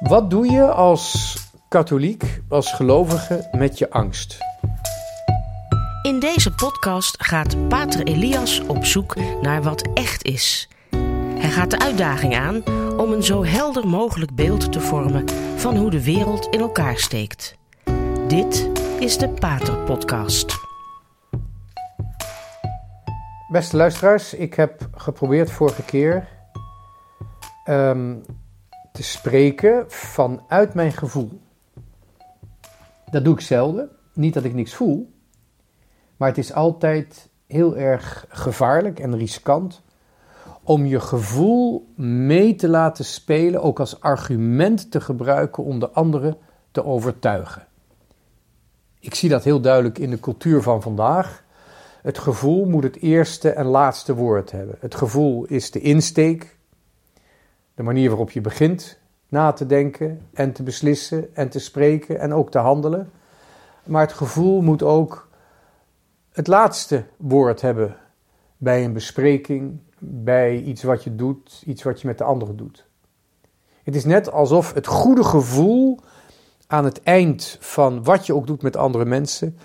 Wat doe je als katholiek, als gelovige met je angst? In deze podcast gaat Pater Elias op zoek naar wat echt is. Hij gaat de uitdaging aan om een zo helder mogelijk beeld te vormen van hoe de wereld in elkaar steekt. Dit is de Pater Podcast. Beste luisteraars, ik heb geprobeerd vorige keer um, te spreken vanuit mijn gevoel. Dat doe ik zelden. Niet dat ik niks voel, maar het is altijd heel erg gevaarlijk en riskant om je gevoel mee te laten spelen, ook als argument te gebruiken om de anderen te overtuigen. Ik zie dat heel duidelijk in de cultuur van vandaag. Het gevoel moet het eerste en laatste woord hebben. Het gevoel is de insteek, de manier waarop je begint na te denken en te beslissen en te spreken en ook te handelen. Maar het gevoel moet ook het laatste woord hebben bij een bespreking, bij iets wat je doet, iets wat je met de anderen doet. Het is net alsof het goede gevoel aan het eind van wat je ook doet met andere mensen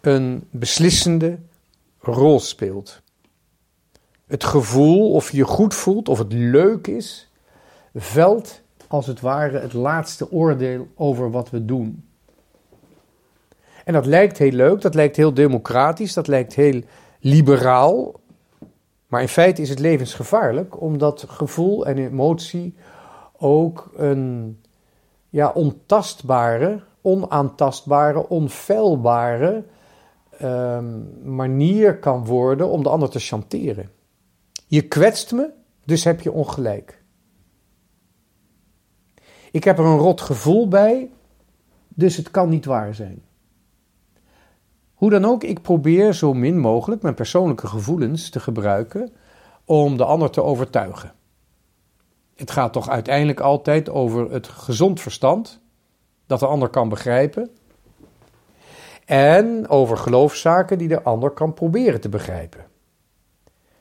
een beslissende rol speelt. Het gevoel of je je goed voelt, of het leuk is, velt als het ware het laatste oordeel over wat we doen. En dat lijkt heel leuk, dat lijkt heel democratisch, dat lijkt heel liberaal. Maar in feite is het levensgevaarlijk, omdat gevoel en emotie ook een ja, ontastbare, onaantastbare, onfeilbare um, manier kan worden om de ander te chanteren. Je kwetst me, dus heb je ongelijk. Ik heb er een rot gevoel bij, dus het kan niet waar zijn. Hoe dan ook, ik probeer zo min mogelijk mijn persoonlijke gevoelens te gebruiken om de ander te overtuigen. Het gaat toch uiteindelijk altijd over het gezond verstand, dat de ander kan begrijpen, en over geloofszaken die de ander kan proberen te begrijpen.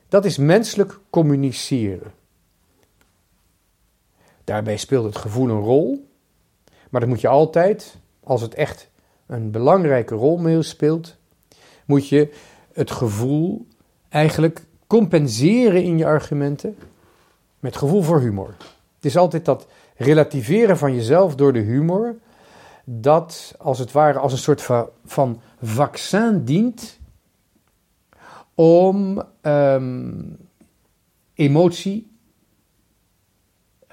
Dat is menselijk communiceren. Daarbij speelt het gevoel een rol, maar dat moet je altijd, als het echt een belangrijke rol speelt, moet je het gevoel eigenlijk compenseren in je argumenten met gevoel voor humor. Het is altijd dat relativeren van jezelf door de humor, dat als het ware als een soort van vaccin dient om um, emotie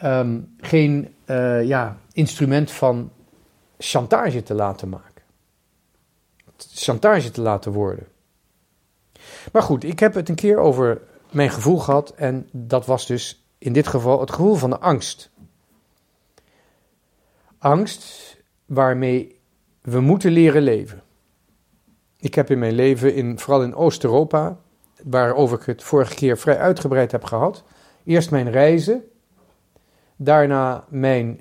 um, geen uh, ja, instrument van chantage te laten maken. Chantage te laten worden. Maar goed, ik heb het een keer over mijn gevoel gehad en dat was dus in dit geval het gevoel van de angst. Angst waarmee we moeten leren leven. Ik heb in mijn leven, in, vooral in Oost-Europa, waarover ik het vorige keer vrij uitgebreid heb gehad, eerst mijn reizen daarna mijn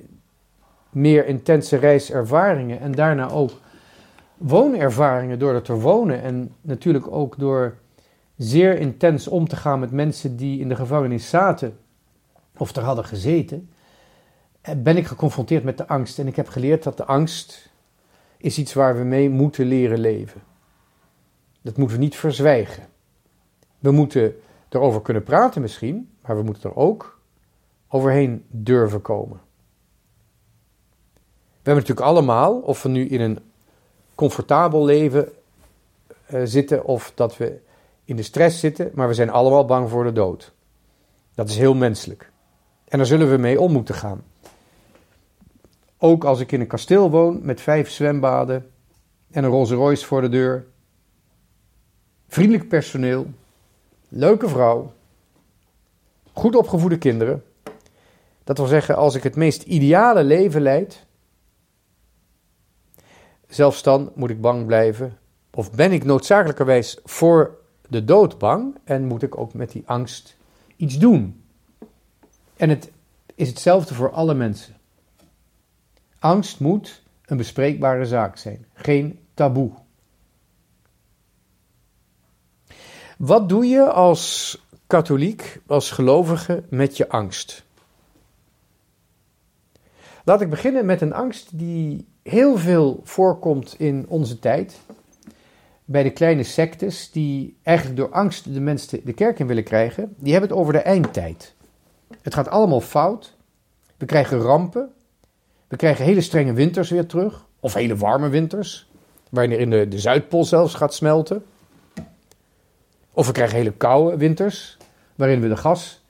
meer intense reiservaringen en daarna ook woonervaringen door er te wonen en natuurlijk ook door zeer intens om te gaan met mensen die in de gevangenis zaten of er hadden gezeten, eh, ben ik geconfronteerd met de angst. En ik heb geleerd dat de angst is iets waar we mee moeten leren leven. Dat moeten we niet verzwijgen. We moeten erover kunnen praten misschien, maar we moeten er ook overheen durven komen. We hebben natuurlijk allemaal, of we nu in een comfortabel leven uh, zitten of dat we in de stress zitten, maar we zijn allemaal bang voor de dood. Dat is heel menselijk. En daar zullen we mee om moeten gaan. Ook als ik in een kasteel woon met vijf zwembaden en een Rolls Royce voor de deur. Vriendelijk personeel, leuke vrouw, goed opgevoede kinderen. Dat wil zeggen, als ik het meest ideale leven leid, zelfs dan moet ik bang blijven. Of ben ik noodzakelijkerwijs voor de dood bang en moet ik ook met die angst iets doen. En het is hetzelfde voor alle mensen. Angst moet een bespreekbare zaak zijn, geen taboe. Wat doe je als katholiek, als gelovige met je angst? Laat ik beginnen met een angst die heel veel voorkomt in onze tijd. Bij de kleine sectes die eigenlijk door angst de mensen de kerk in willen krijgen. Die hebben het over de eindtijd. Het gaat allemaal fout. We krijgen rampen. We krijgen hele strenge winters weer terug. Of hele warme winters. Waarin in de, de Zuidpool zelfs gaat smelten. Of we krijgen hele koude winters. Waarin we de gas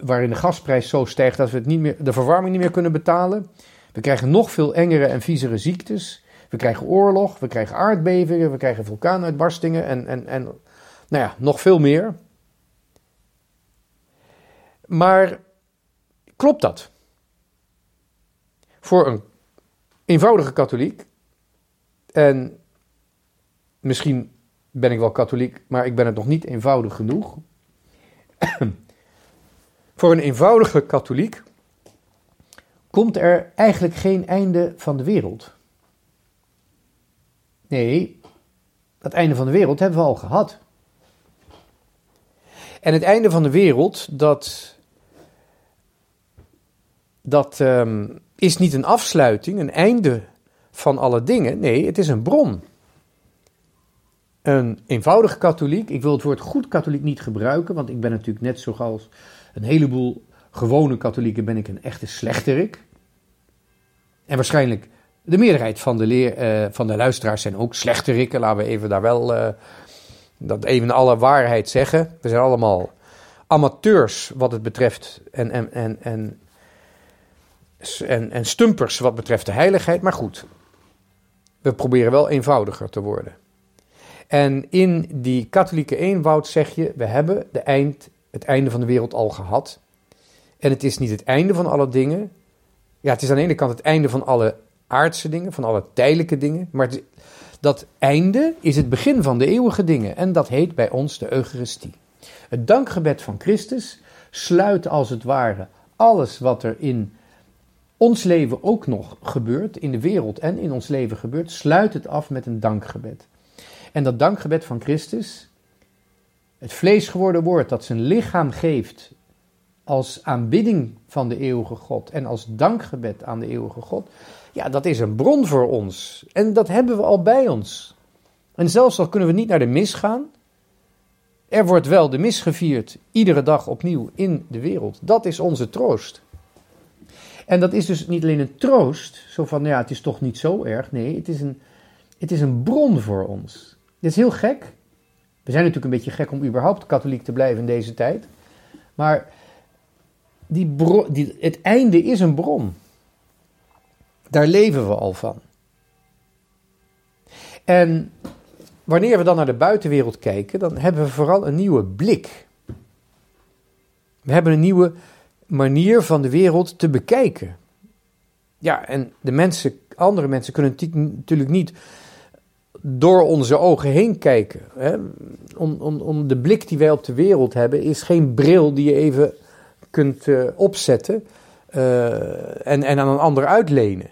waarin de gasprijs zo stijgt dat we het niet meer, de verwarming niet meer kunnen betalen. We krijgen nog veel engere en viezere ziektes. We krijgen oorlog, we krijgen aardbevingen, we krijgen vulkaanuitbarstingen en, en, en nou ja, nog veel meer. Maar klopt dat? Voor een eenvoudige katholiek, en misschien ben ik wel katholiek, maar ik ben het nog niet eenvoudig genoeg. Voor een eenvoudige katholiek komt er eigenlijk geen einde van de wereld. Nee, het einde van de wereld hebben we al gehad. En het einde van de wereld, dat, dat um, is niet een afsluiting, een einde van alle dingen. Nee, het is een bron. Een eenvoudige katholiek, ik wil het woord goed katholiek niet gebruiken, want ik ben natuurlijk net zoals een heleboel gewone katholieken ben ik een echte slechterik. En waarschijnlijk de meerderheid van de, leer, uh, van de luisteraars zijn ook slechterikken. Laten we even daar wel uh, dat even alle waarheid zeggen. We zijn allemaal amateurs wat het betreft en, en, en, en, en, en stumpers wat betreft de heiligheid. Maar goed, we proberen wel eenvoudiger te worden. En in die katholieke eenvoud zeg je, we hebben de eind, het einde van de wereld al gehad. En het is niet het einde van alle dingen. Ja, het is aan de ene kant het einde van alle aardse dingen, van alle tijdelijke dingen. Maar dat einde is het begin van de eeuwige dingen. En dat heet bij ons de Eucharistie. Het dankgebed van Christus sluit als het ware alles wat er in ons leven ook nog gebeurt, in de wereld en in ons leven gebeurt, sluit het af met een dankgebed. En dat dankgebed van Christus, het vlees geworden woord dat zijn lichaam geeft als aanbidding van de eeuwige God en als dankgebed aan de eeuwige God, ja, dat is een bron voor ons. En dat hebben we al bij ons. En zelfs al kunnen we niet naar de mis gaan, er wordt wel de mis gevierd, iedere dag opnieuw in de wereld. Dat is onze troost. En dat is dus niet alleen een troost, zo van, ja, het is toch niet zo erg. Nee, het is een, het is een bron voor ons. Dit is heel gek. We zijn natuurlijk een beetje gek om überhaupt katholiek te blijven in deze tijd. Maar die die, het einde is een bron. Daar leven we al van. En wanneer we dan naar de buitenwereld kijken, dan hebben we vooral een nieuwe blik. We hebben een nieuwe manier van de wereld te bekijken. Ja, en de mensen, andere mensen kunnen natuurlijk niet door onze ogen heen kijken. Hè? Om, om, om de blik die wij op de wereld hebben, is geen bril die je even kunt uh, opzetten uh, en, en aan een ander uitlenen.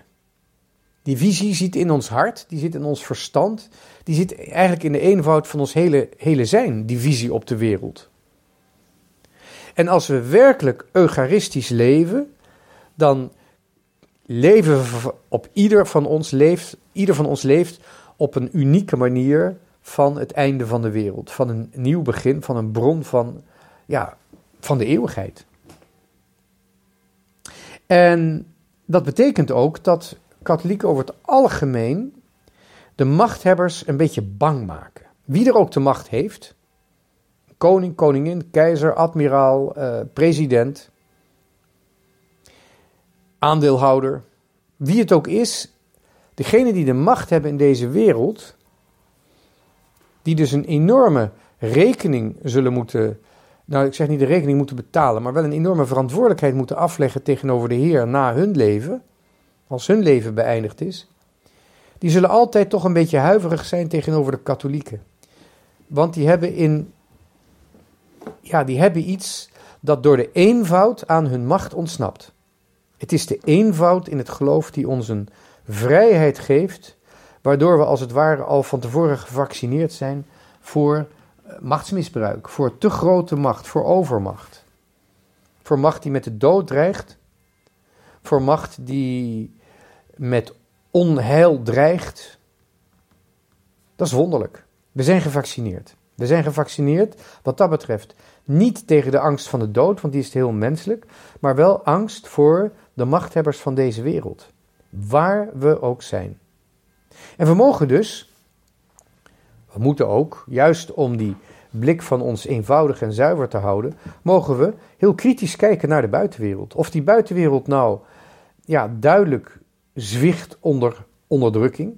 Die visie zit in ons hart, die zit in ons verstand, die zit eigenlijk in de eenvoud van ons hele, hele zijn, die visie op de wereld. En als we werkelijk eucharistisch leven, dan leven we op ieder van ons leeft, ieder van ons leeft op een unieke manier van het einde van de wereld, van een nieuw begin, van een bron van, ja, van de eeuwigheid. En dat betekent ook dat katholieken over het algemeen de machthebbers een beetje bang maken. Wie er ook de macht heeft, koning, koningin, keizer, admiraal, eh, president, aandeelhouder, wie het ook is, degene die de macht hebben in deze wereld, die dus een enorme rekening zullen moeten nou ik zeg niet de rekening moeten betalen, maar wel een enorme verantwoordelijkheid moeten afleggen tegenover de Heer na hun leven, als hun leven beëindigd is, die zullen altijd toch een beetje huiverig zijn tegenover de katholieken. Want die hebben in, ja, die hebben iets dat door de eenvoud aan hun macht ontsnapt. Het is de eenvoud in het geloof die ons een vrijheid geeft, waardoor we als het ware al van tevoren gevaccineerd zijn voor machtsmisbruik, voor te grote macht, voor overmacht. Voor macht die met de dood dreigt, voor macht die met onheil dreigt. Dat is wonderlijk. We zijn gevaccineerd. We zijn gevaccineerd wat dat betreft niet tegen de angst van de dood, want die is heel menselijk, maar wel angst voor de machthebbers van deze wereld. Waar we ook zijn. En we mogen dus, we moeten ook, juist om die blik van ons eenvoudig en zuiver te houden, mogen we heel kritisch kijken naar de buitenwereld. Of die buitenwereld nou ja, duidelijk zwicht onder onderdrukking,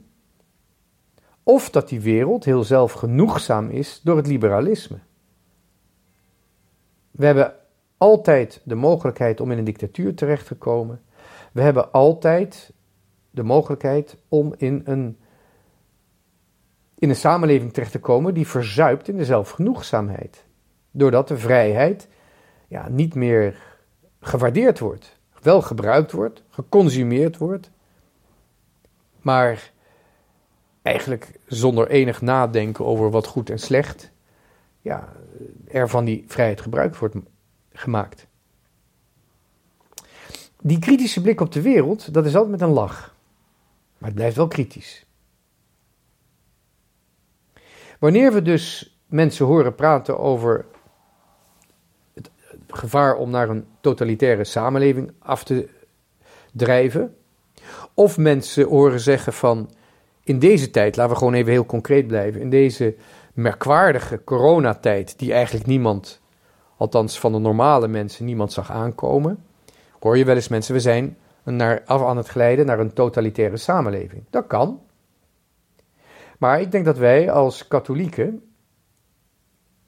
of dat die wereld heel zelfgenoegzaam is door het liberalisme. We hebben altijd de mogelijkheid om in een dictatuur terecht te komen. We hebben altijd de mogelijkheid om in een, in een samenleving terecht te komen die verzuipt in de zelfgenoegzaamheid. Doordat de vrijheid ja, niet meer gewaardeerd wordt. Wel gebruikt wordt, geconsumeerd wordt, maar eigenlijk zonder enig nadenken over wat goed en slecht, ja, er van die vrijheid gebruik wordt gemaakt. Die kritische blik op de wereld, dat is altijd met een lach. Maar het blijft wel kritisch. Wanneer we dus mensen horen praten over het gevaar om naar een totalitaire samenleving af te drijven, of mensen horen zeggen van in deze tijd, laten we gewoon even heel concreet blijven, in deze merkwaardige coronatijd, die eigenlijk niemand, althans van de normale mensen, niemand zag aankomen, hoor je wel eens mensen, we zijn naar, af aan het glijden naar een totalitaire samenleving. Dat kan. Maar ik denk dat wij als katholieken,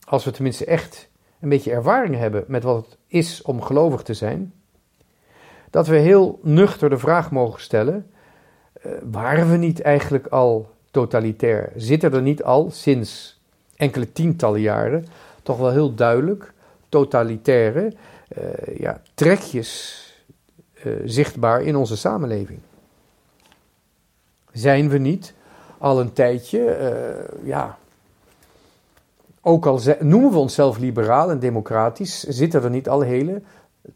als we tenminste echt een beetje ervaring hebben met wat het is om gelovig te zijn, dat we heel nuchter de vraag mogen stellen: uh, waren we niet eigenlijk al totalitair? Zitten er niet al sinds enkele tientallen jaren toch wel heel duidelijk totalitaire uh, ja, trekjes uh, zichtbaar in onze samenleving? Zijn we niet al een tijdje, ja, ook al noemen we onszelf liberaal en democratisch, zitten er niet al hele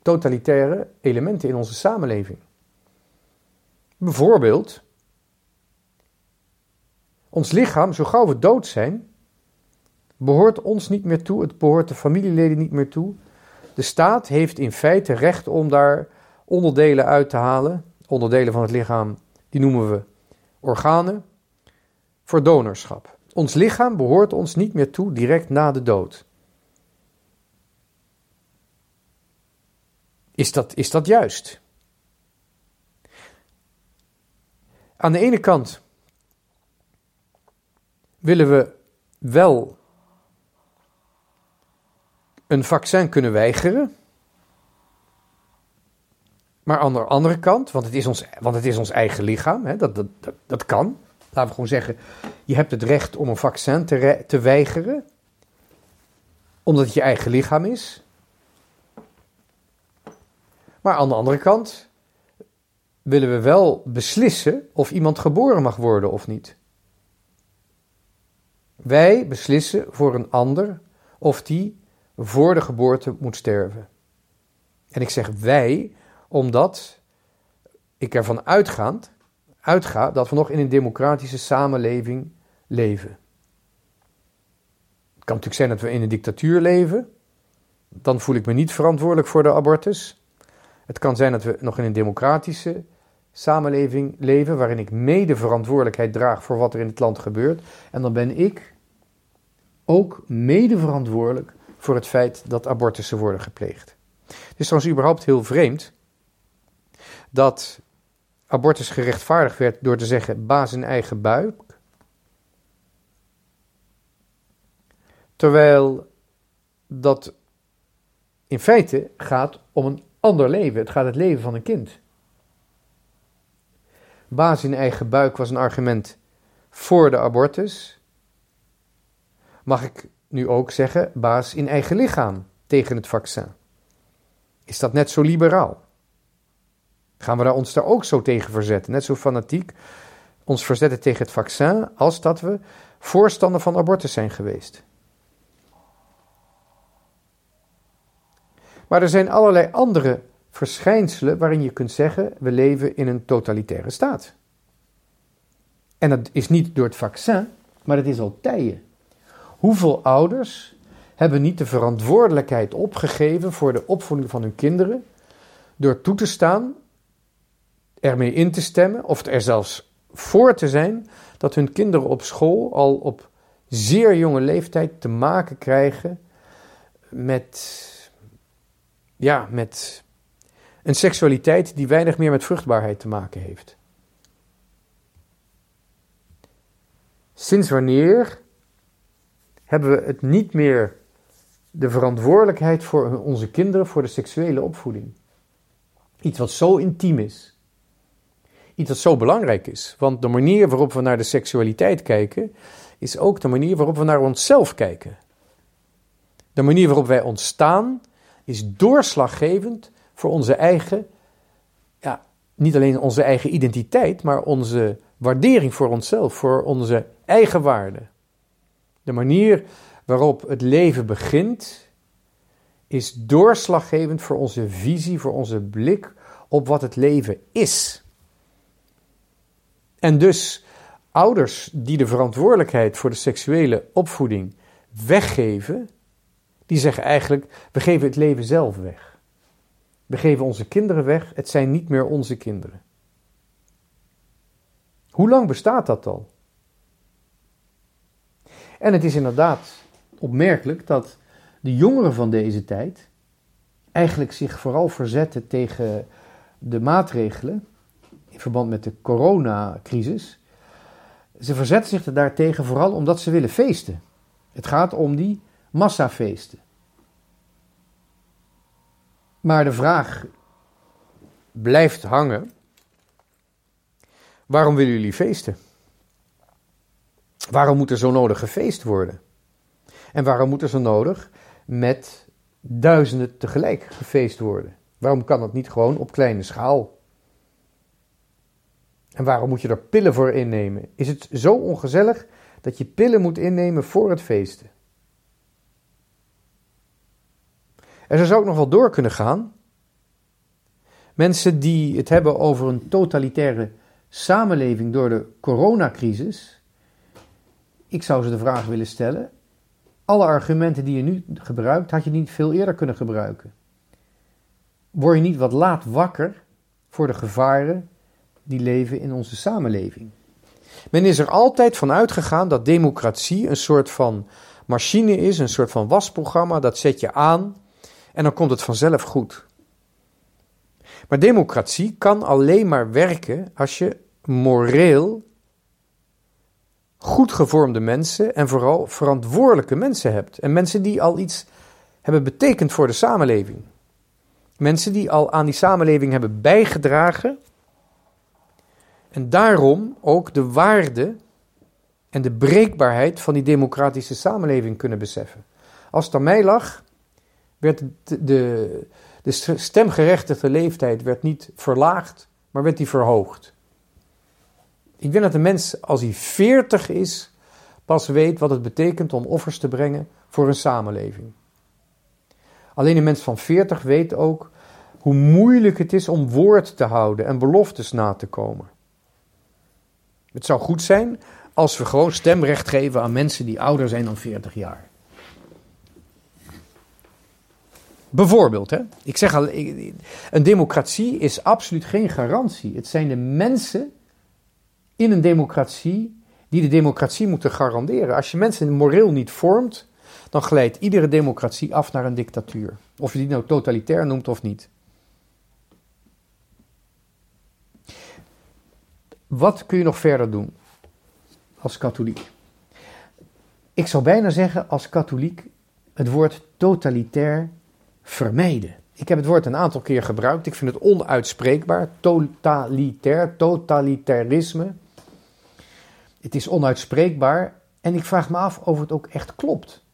totalitaire elementen in onze samenleving. Bijvoorbeeld, ons lichaam, zo gauw we dood zijn, behoort ons niet meer toe, het behoort de familieleden niet meer toe. De staat heeft in feite recht om daar onderdelen uit te halen, onderdelen van het lichaam, die noemen we organen, voor donorschap. Ons lichaam behoort ons niet meer toe direct na de dood. Is dat, is dat juist? Aan de ene kant willen we wel een vaccin kunnen weigeren. Maar aan de andere kant, want het is ons, want het is ons eigen lichaam, hè, dat, dat, dat, dat kan. Laten we gewoon zeggen, je hebt het recht om een vaccin te, te weigeren, omdat het je eigen lichaam is. Maar aan de andere kant willen we wel beslissen of iemand geboren mag worden of niet. Wij beslissen voor een ander of die voor de geboorte moet sterven. En ik zeg wij, omdat ik ervan uitgaand, uitga dat we nog in een democratische samenleving leven. Het kan natuurlijk zijn dat we in een dictatuur leven. Dan voel ik me niet verantwoordelijk voor de abortus. Het kan zijn dat we nog in een democratische samenleving leven, waarin ik mede verantwoordelijkheid draag voor wat er in het land gebeurt. En dan ben ik ook mede verantwoordelijk voor het feit dat abortussen worden gepleegd. Het is trouwens überhaupt heel vreemd dat abortus gerechtvaardigd werd door te zeggen baas in eigen buik. Terwijl dat in feite gaat om een ander leven. Het gaat het leven van een kind. Baas in eigen buik was een argument voor de abortus. Mag ik nu ook zeggen baas in eigen lichaam tegen het vaccin? Is dat net zo liberaal? Gaan we daar ons daar ook zo tegen verzetten? Net zo fanatiek ons verzetten tegen het vaccin als dat we voorstander van abortus zijn geweest. Maar er zijn allerlei andere verschijnselen waarin je kunt zeggen: we leven in een totalitaire staat. En dat is niet door het vaccin, maar het is al tijden. Hoeveel ouders hebben niet de verantwoordelijkheid opgegeven voor de opvoeding van hun kinderen door toe te staan, ermee in te stemmen of er zelfs voor te zijn dat hun kinderen op school al op zeer jonge leeftijd te maken krijgen met, ja, met een seksualiteit die weinig meer met vruchtbaarheid te maken heeft. Sinds wanneer hebben we het niet meer de verantwoordelijkheid voor onze kinderen voor de seksuele opvoeding? Iets wat zo intiem is. Iets wat zo belangrijk is. Want de manier waarop we naar de seksualiteit kijken, is ook de manier waarop we naar onszelf kijken. De manier waarop wij ontstaan is doorslaggevend voor onze eigen, ja, niet alleen onze eigen identiteit, maar onze waardering voor onszelf, voor onze eigen waarde. De manier waarop het leven begint, is doorslaggevend voor onze visie, voor onze blik op wat het leven is. En dus ouders die de verantwoordelijkheid voor de seksuele opvoeding weggeven, die zeggen eigenlijk: we geven het leven zelf weg. We geven onze kinderen weg, het zijn niet meer onze kinderen. Hoe lang bestaat dat al? En het is inderdaad opmerkelijk dat de jongeren van deze tijd eigenlijk zich vooral verzetten tegen de maatregelen in verband met de coronacrisis. Ze verzetten zich er daartegen vooral omdat ze willen feesten. Het gaat om die massafeesten. Maar de vraag blijft hangen: waarom willen jullie feesten? Waarom moet er zo nodig gefeest worden? En waarom moet er zo nodig met duizenden tegelijk gefeest worden? Waarom kan dat niet gewoon op kleine schaal? En waarom moet je er pillen voor innemen? Is het zo ongezellig dat je pillen moet innemen voor het feesten? En zo zou ook nog wel door kunnen gaan. Mensen die het hebben over een totalitaire samenleving door de coronacrisis. Ik zou ze de vraag willen stellen: alle argumenten die je nu gebruikt, had je niet veel eerder kunnen gebruiken. Word je niet wat laat wakker voor de gevaren die leven in onze samenleving? Men is er altijd van uitgegaan dat democratie een soort van machine is, een soort van wasprogramma, dat zet je aan en dan komt het vanzelf goed. Maar democratie kan alleen maar werken als je moreel goed gevormde mensen en vooral verantwoordelijke mensen hebt. En mensen die al iets hebben betekend voor de samenleving. Mensen die al aan die samenleving hebben bijgedragen. En daarom ook de waarde en de breekbaarheid van die democratische samenleving kunnen beseffen. Als het aan mij lag, werd de, de, de stemgerechtigde leeftijd werd niet verlaagd, maar werd die verhoogd. Ik denk dat een mens, als hij 40 is, pas weet wat het betekent om offers te brengen voor een samenleving. Alleen een mens van 40 weet ook hoe moeilijk het is om woord te houden en beloftes na te komen. Het zou goed zijn als we gewoon stemrecht geven aan mensen die ouder zijn dan 40 jaar. Bijvoorbeeld, hè? ik zeg al, een democratie is absoluut geen garantie. Het zijn de mensen in een democratie die de democratie moeten garanderen. Als je mensen moreel niet vormt, dan glijdt iedere democratie af naar een dictatuur. Of je die nou totalitair noemt of niet. Wat kun je nog verder doen als katholiek? Ik zou bijna zeggen als katholiek het woord totalitair vermijden. Ik heb het woord een aantal keer gebruikt. Ik vind het onuitspreekbaar. Totalitair, totalitarisme. Het is onuitspreekbaar en ik vraag me af of het ook echt klopt.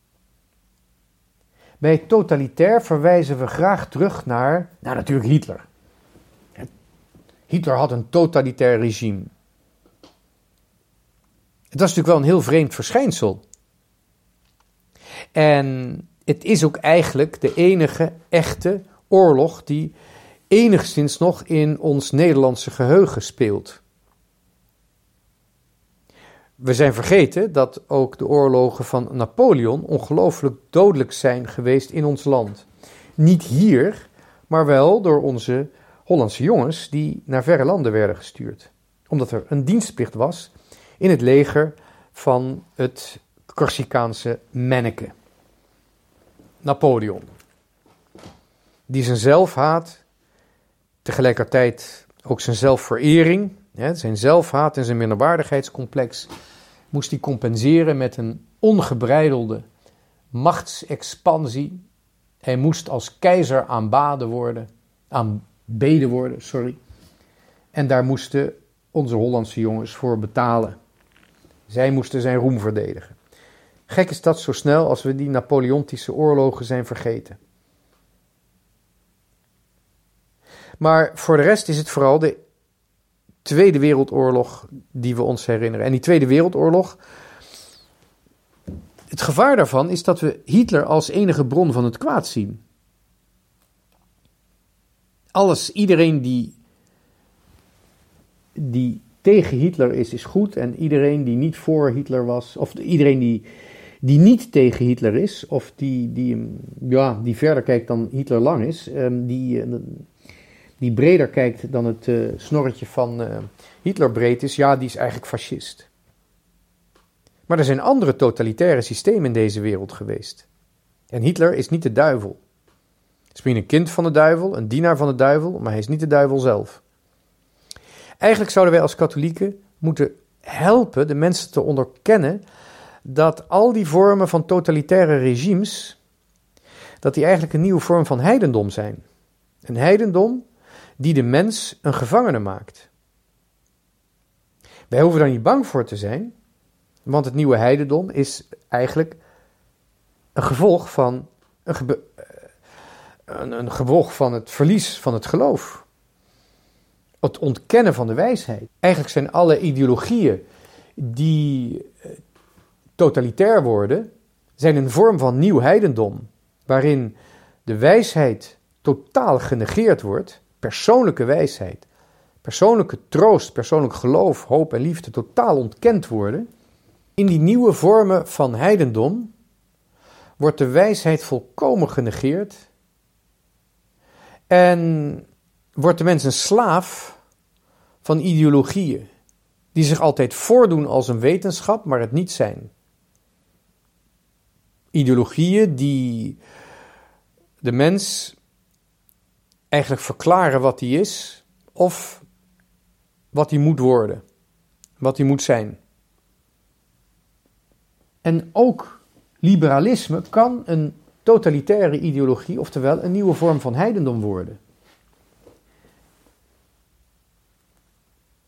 Bij totalitair verwijzen we graag terug naar, nou natuurlijk Hitler. Hitler had een totalitair regime. Het was natuurlijk wel een heel vreemd verschijnsel. En het is ook eigenlijk de enige echte oorlog die enigszins nog in ons Nederlandse geheugen speelt. We zijn vergeten dat ook de oorlogen van Napoleon ongelooflijk dodelijk zijn geweest in ons land. Niet hier, maar wel door onze Hollandse jongens die naar verre landen werden gestuurd. Omdat er een dienstplicht was in het leger van het Corsicaanse manneke. Napoleon. Die zijn zelfhaat, tegelijkertijd ook zijn zelfverering, zijn zelfhaat en zijn minderwaardigheidscomplex, moest hij compenseren met een ongebreidelde machtsexpansie. Hij moest als keizer aanbaden worden, aanbeden worden, sorry. En daar moesten onze Hollandse jongens voor betalen. Zij moesten zijn roem verdedigen. Gek is dat zo snel als we die Napoleontische oorlogen zijn vergeten. Maar voor de rest is het vooral de Tweede Wereldoorlog die we ons herinneren. En die Tweede Wereldoorlog, het gevaar daarvan is dat we Hitler als enige bron van het kwaad zien. Alles, iedereen die, die tegen Hitler is, is goed. En iedereen die niet voor Hitler was, of iedereen die, die niet tegen Hitler is, of die, die, ja, die verder kijkt dan Hitler lang is, ehm, die, eh, die breder kijkt dan het uh, snorretje van uh, Hitler breed is, ja, die is eigenlijk fascist. Maar er zijn andere totalitaire systemen in deze wereld geweest. En Hitler is niet de duivel. Is misschien een kind van de duivel, een dienaar van de duivel, maar hij is niet de duivel zelf. Eigenlijk zouden wij als katholieken moeten helpen de mensen te onderkennen dat al die vormen van totalitaire regimes, dat die eigenlijk een nieuwe vorm van heidendom zijn. Een heidendom die de mens een gevangene maakt. Wij hoeven daar niet bang voor te zijn, want het nieuwe heidendom is eigenlijk een gevolg van, een, een, een van het verlies van het geloof. Het ontkennen van de wijsheid. Eigenlijk zijn alle ideologieën die eh, totalitair worden, zijn een vorm van nieuw heidendom, waarin de wijsheid totaal genegeerd wordt persoonlijke wijsheid, persoonlijke troost, persoonlijk geloof, hoop en liefde totaal ontkend worden, in die nieuwe vormen van heidendom wordt de wijsheid volkomen genegeerd en wordt de mens een slaaf van ideologieën die zich altijd voordoen als een wetenschap, maar het niet zijn. Ideologieën die de mens eigenlijk verklaren wat hij is of wat hij moet worden, wat hij moet zijn. En ook liberalisme kan een totalitaire ideologie, oftewel een nieuwe vorm van heidendom worden.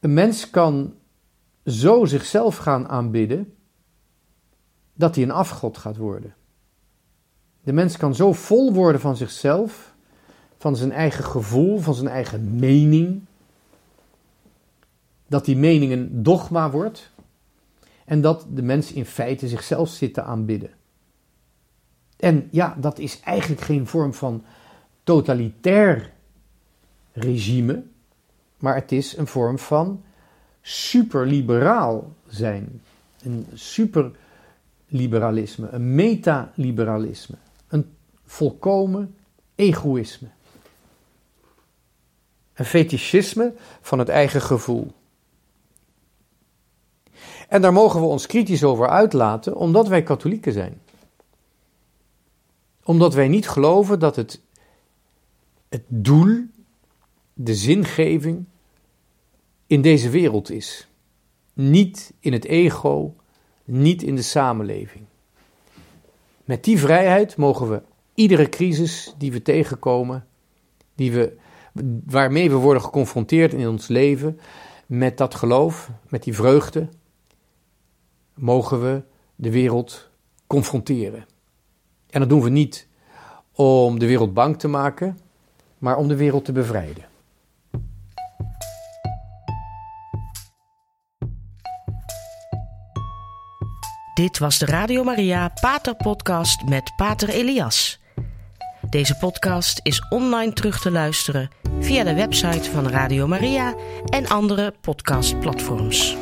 Een mens kan zo zichzelf gaan aanbidden dat hij een afgod gaat worden. De mens kan zo vol worden van zichzelf van zijn eigen gevoel, van zijn eigen mening. Dat die mening een dogma wordt. En dat de mens in feite zichzelf zit te aanbidden. En ja, dat is eigenlijk geen vorm van totalitair regime, maar het is een vorm van superliberaal zijn. Een superliberalisme, een metaliberalisme, een volkomen egoïsme. Een fetischisme van het eigen gevoel. En daar mogen we ons kritisch over uitlaten, omdat wij katholieken zijn. Omdat wij niet geloven dat het, het doel, de zingeving in deze wereld is. Niet in het ego, niet in de samenleving. Met die vrijheid mogen we iedere crisis die we tegenkomen, die we waarmee we worden geconfronteerd in ons leven, met dat geloof, met die vreugde, mogen we de wereld confronteren. En dat doen we niet om de wereld bang te maken, maar om de wereld te bevrijden. Dit was de Radio Maria Pater Podcast met Pater Elias. Deze podcast is online terug te luisteren via de website van Radio Maria en andere podcastplatforms.